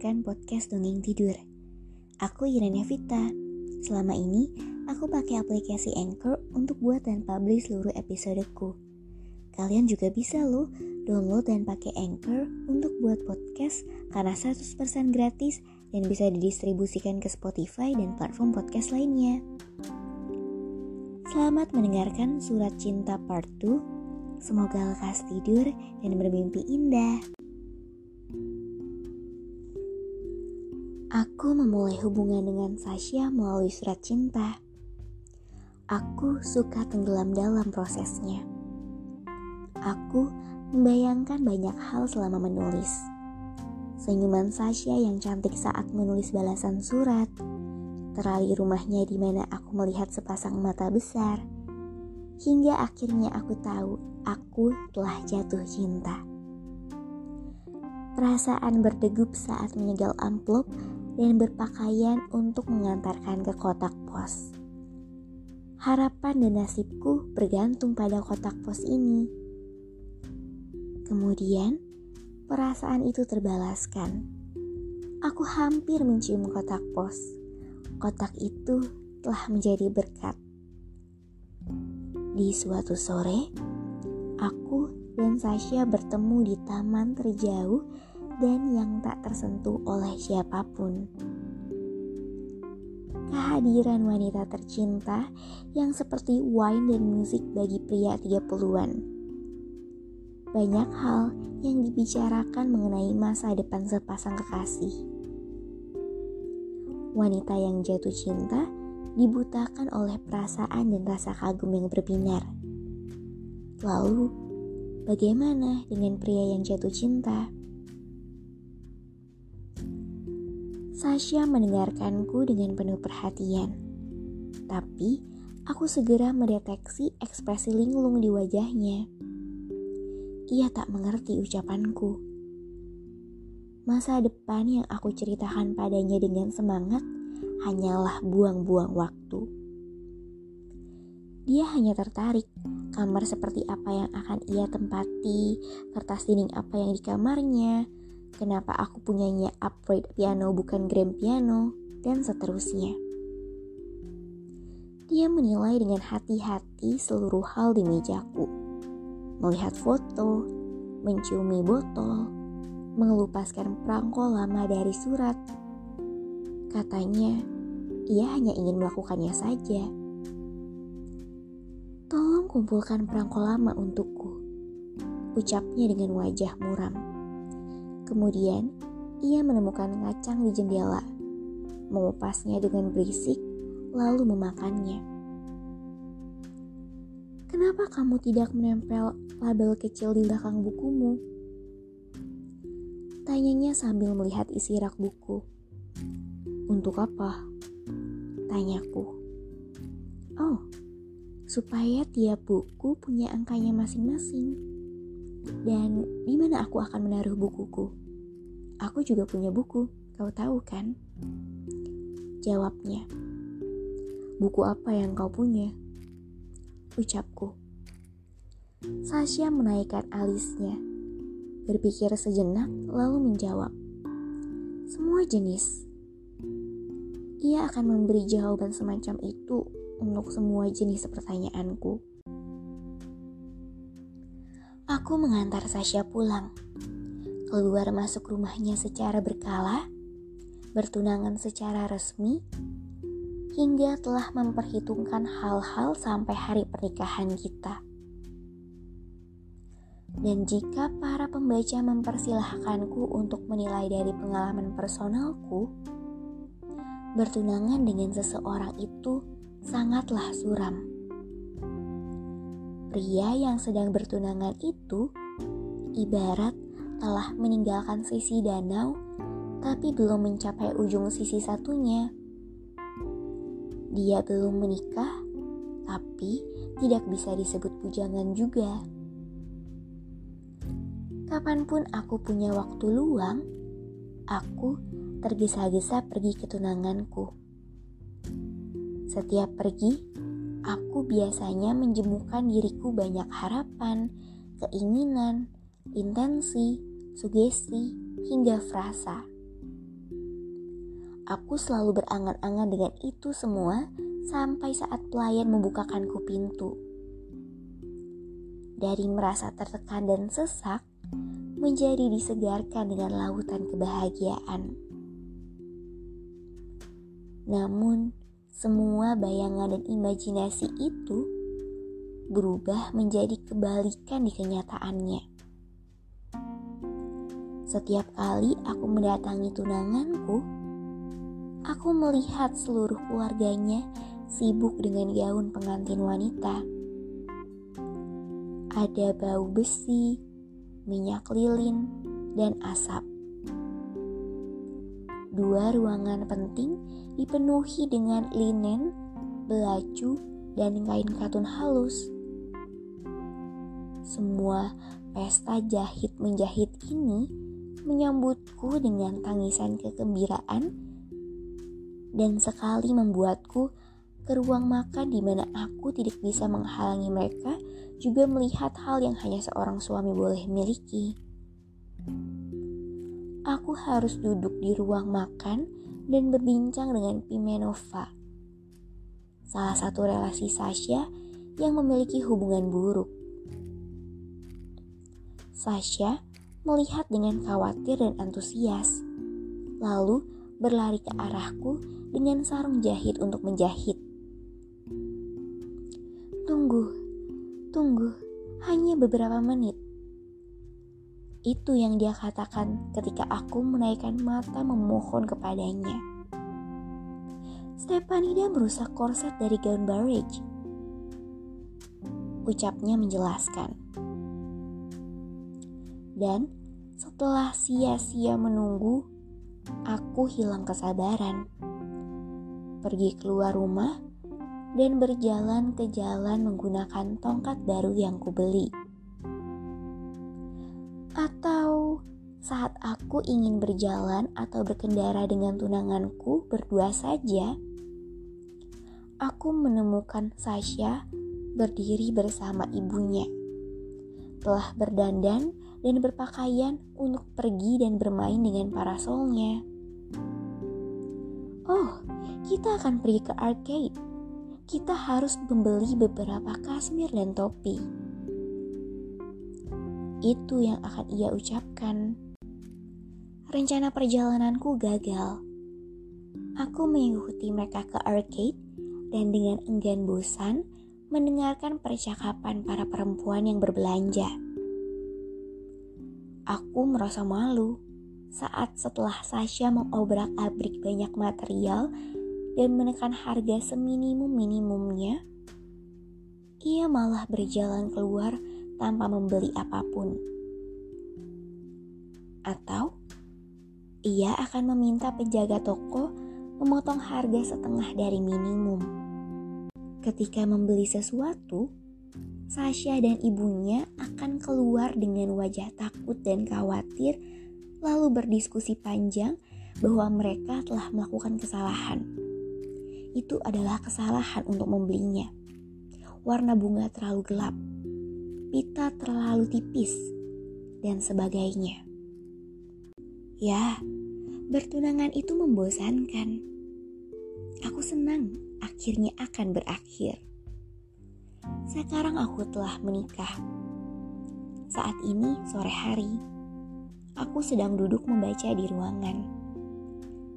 Mendengarkan podcast Dongeng Tidur. Aku Irene Vita. Selama ini, aku pakai aplikasi Anchor untuk buat dan publish seluruh episodeku. Kalian juga bisa loh download dan pakai Anchor untuk buat podcast karena 100% gratis dan bisa didistribusikan ke Spotify dan platform podcast lainnya. Selamat mendengarkan surat cinta part 2. Semoga lekas tidur dan bermimpi indah. Aku memulai hubungan dengan Sasha melalui surat cinta. Aku suka tenggelam dalam prosesnya. Aku membayangkan banyak hal selama menulis. Senyuman Sasha yang cantik saat menulis balasan surat, terali rumahnya di mana aku melihat sepasang mata besar, hingga akhirnya aku tahu aku telah jatuh cinta. Perasaan berdegup saat menyegal amplop dan berpakaian untuk mengantarkan ke kotak pos. Harapan dan nasibku bergantung pada kotak pos ini. Kemudian, perasaan itu terbalaskan. Aku hampir mencium kotak pos. Kotak itu telah menjadi berkat. Di suatu sore, aku dan Sasha bertemu di taman terjauh dan yang tak tersentuh oleh siapa pun. Kehadiran wanita tercinta yang seperti wine dan musik bagi pria 30-an. Banyak hal yang dibicarakan mengenai masa depan sepasang kekasih. Wanita yang jatuh cinta dibutakan oleh perasaan dan rasa kagum yang berbinar. Lalu, bagaimana dengan pria yang jatuh cinta? Sasha mendengarkanku dengan penuh perhatian. Tapi, aku segera mendeteksi ekspresi linglung di wajahnya. Ia tak mengerti ucapanku. Masa depan yang aku ceritakan padanya dengan semangat hanyalah buang-buang waktu. Dia hanya tertarik kamar seperti apa yang akan ia tempati, kertas dinding apa yang di kamarnya, kenapa aku punyanya upright piano bukan grand piano, dan seterusnya. Dia menilai dengan hati-hati seluruh hal di mejaku. Melihat foto, menciumi botol, mengelupaskan perangko lama dari surat. Katanya, ia hanya ingin melakukannya saja. Tolong kumpulkan perangko lama untukku, ucapnya dengan wajah muram. Kemudian, ia menemukan kacang di jendela, mengupasnya dengan berisik, lalu memakannya. Kenapa kamu tidak menempel label kecil di belakang bukumu? Tanyanya sambil melihat isi rak buku. Untuk apa? Tanyaku. Oh, supaya tiap buku punya angkanya masing-masing. Dan di mana aku akan menaruh bukuku? Aku juga punya buku, kau tahu kan? Jawabnya, buku apa yang kau punya? Ucapku. Sasha menaikkan alisnya, berpikir sejenak lalu menjawab, semua jenis. Ia akan memberi jawaban semacam itu untuk semua jenis pertanyaanku. Aku mengantar Sasha pulang keluar masuk rumahnya secara berkala, bertunangan secara resmi, hingga telah memperhitungkan hal-hal sampai hari pernikahan kita. Dan jika para pembaca mempersilahkanku untuk menilai dari pengalaman personalku, bertunangan dengan seseorang itu sangatlah suram. Pria yang sedang bertunangan itu ibarat telah meninggalkan sisi danau, tapi belum mencapai ujung sisi satunya. Dia belum menikah, tapi tidak bisa disebut bujangan juga. Kapan pun aku punya waktu luang, aku tergesa-gesa pergi ke tunanganku. Setiap pergi, aku biasanya menjemukan diriku banyak harapan, keinginan, intensi, sugesti, hingga frasa. Aku selalu berangan-angan dengan itu semua sampai saat pelayan membukakanku pintu. Dari merasa tertekan dan sesak, menjadi disegarkan dengan lautan kebahagiaan. Namun, semua bayangan dan imajinasi itu berubah menjadi kebalikan di kenyataannya. Setiap kali aku mendatangi tunanganku, aku melihat seluruh keluarganya sibuk dengan gaun pengantin wanita. Ada bau besi, minyak lilin, dan asap. Dua ruangan penting dipenuhi dengan linen, belacu, dan kain katun halus. Semua pesta jahit menjahit ini menyambutku dengan tangisan kegembiraan dan sekali membuatku ke ruang makan di mana aku tidak bisa menghalangi mereka juga melihat hal yang hanya seorang suami boleh miliki aku harus duduk di ruang makan dan berbincang dengan Pimenova, salah satu relasi Sasha yang memiliki hubungan buruk. Sasha melihat dengan khawatir dan antusias, lalu berlari ke arahku dengan sarung jahit untuk menjahit. Tunggu, tunggu, hanya beberapa menit. Itu yang dia katakan ketika aku menaikkan mata memohon kepadanya. Stepanida merusak korset dari gaun barrage. Ucapnya menjelaskan. Dan setelah sia-sia menunggu, aku hilang kesabaran. Pergi keluar rumah dan berjalan ke jalan menggunakan tongkat baru yang kubeli. Atau saat aku ingin berjalan atau berkendara dengan tunanganku berdua saja, aku menemukan Sasha berdiri bersama ibunya. Telah berdandan dan berpakaian untuk pergi dan bermain dengan parasolnya. Oh, kita akan pergi ke arcade. Kita harus membeli beberapa kasmir dan topi. Itu yang akan ia ucapkan. Rencana perjalananku gagal. Aku mengikuti mereka ke arcade dan dengan enggan bosan mendengarkan percakapan para perempuan yang berbelanja. Aku merasa malu saat setelah Sasha mengobrak-abrik banyak material dan menekan harga seminimum-minimumnya, ia malah berjalan keluar tanpa membeli apa pun. Atau ia akan meminta penjaga toko memotong harga setengah dari minimum. Ketika membeli sesuatu, Sasha dan ibunya akan keluar dengan wajah takut dan khawatir, lalu berdiskusi panjang bahwa mereka telah melakukan kesalahan. Itu adalah kesalahan untuk membelinya. Warna bunga terlalu gelap, pita terlalu tipis, dan sebagainya. Ya, bertunangan itu membosankan. Aku senang akhirnya akan berakhir. Sekarang aku telah menikah. Saat ini sore hari, aku sedang duduk membaca di ruangan.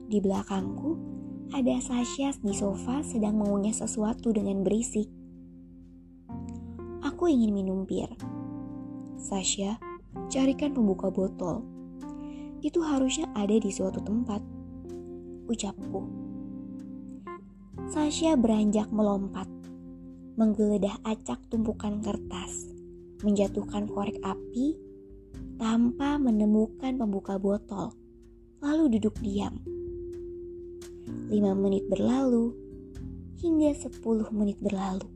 Di belakangku ada Sasha di sofa sedang mengunyah sesuatu dengan berisik. Aku ingin minum bir. Sasha, carikan pembuka botol. Itu harusnya ada di suatu tempat. Ucapku. Sasha beranjak melompat, menggeledah acak tumpukan kertas, menjatuhkan korek api tanpa menemukan pembuka botol, lalu duduk diam. Lima menit berlalu, hingga sepuluh menit berlalu.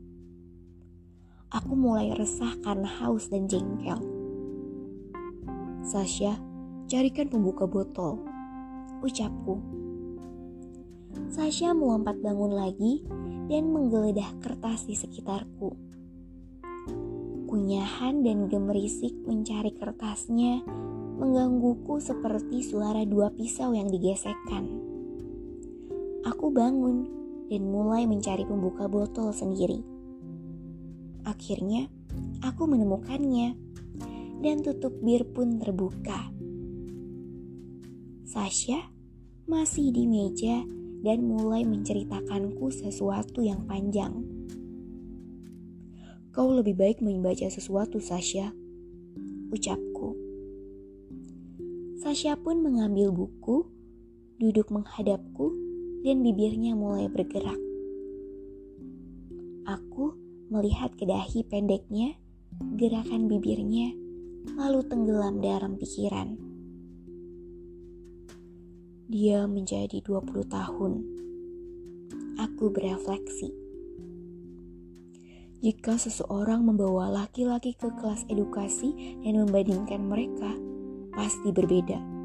Aku mulai resah karena haus dan jengkel. Sasha, carikan pembuka botol, ucapku. Sasha melompat bangun lagi dan menggeledah kertas di sekitarku. Kunyahan dan gemerisik mencari kertasnya menggangguku seperti suara dua pisau yang digesekkan. Aku bangun dan mulai mencari pembuka botol sendiri. Akhirnya, aku menemukannya dan tutup bir pun terbuka. Sasha masih di meja dan mulai menceritakanku sesuatu yang panjang. Kau lebih baik membaca sesuatu, Sasha, ucapku. Sasha pun mengambil buku, duduk menghadapku, dan bibirnya mulai bergerak. Aku melihat ke dahi pendeknya, gerakan bibirnya, lalu tenggelam dalam pikiran. Dia menjadi 20 tahun. Aku berefleksi. Jika seseorang membawa laki-laki ke kelas edukasi dan membandingkan mereka, pasti berbeda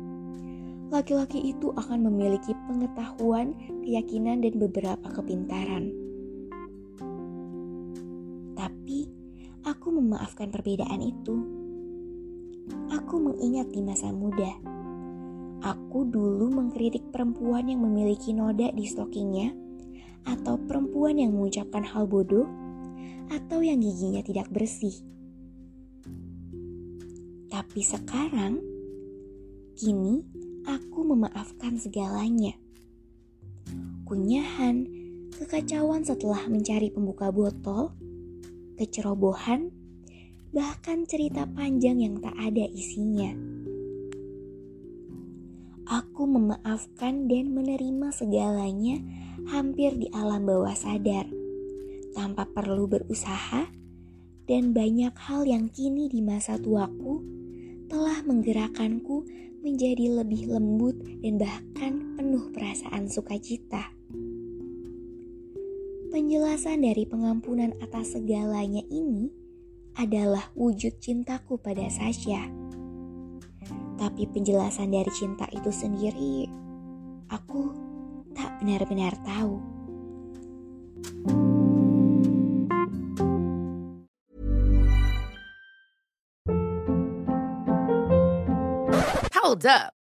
laki-laki itu akan memiliki pengetahuan, keyakinan, dan beberapa kepintaran. Tapi aku memaafkan perbedaan itu. Aku mengingat di masa muda. Aku dulu mengkritik perempuan yang memiliki noda di stokingnya, atau perempuan yang mengucapkan hal bodoh, atau yang giginya tidak bersih. Tapi sekarang, kini aku memaafkan segalanya. Kunyahan, kekacauan setelah mencari pembuka botol, kecerobohan, bahkan cerita panjang yang tak ada isinya. Aku memaafkan dan menerima segalanya hampir di alam bawah sadar, tanpa perlu berusaha, dan banyak hal yang kini di masa tuaku telah menggerakkanku menjadi lebih lembut dan bahkan penuh perasaan sukacita. Penjelasan dari pengampunan atas segalanya ini adalah wujud cintaku pada Sasha. Tapi penjelasan dari cinta itu sendiri, aku tak benar-benar tahu. Hold up.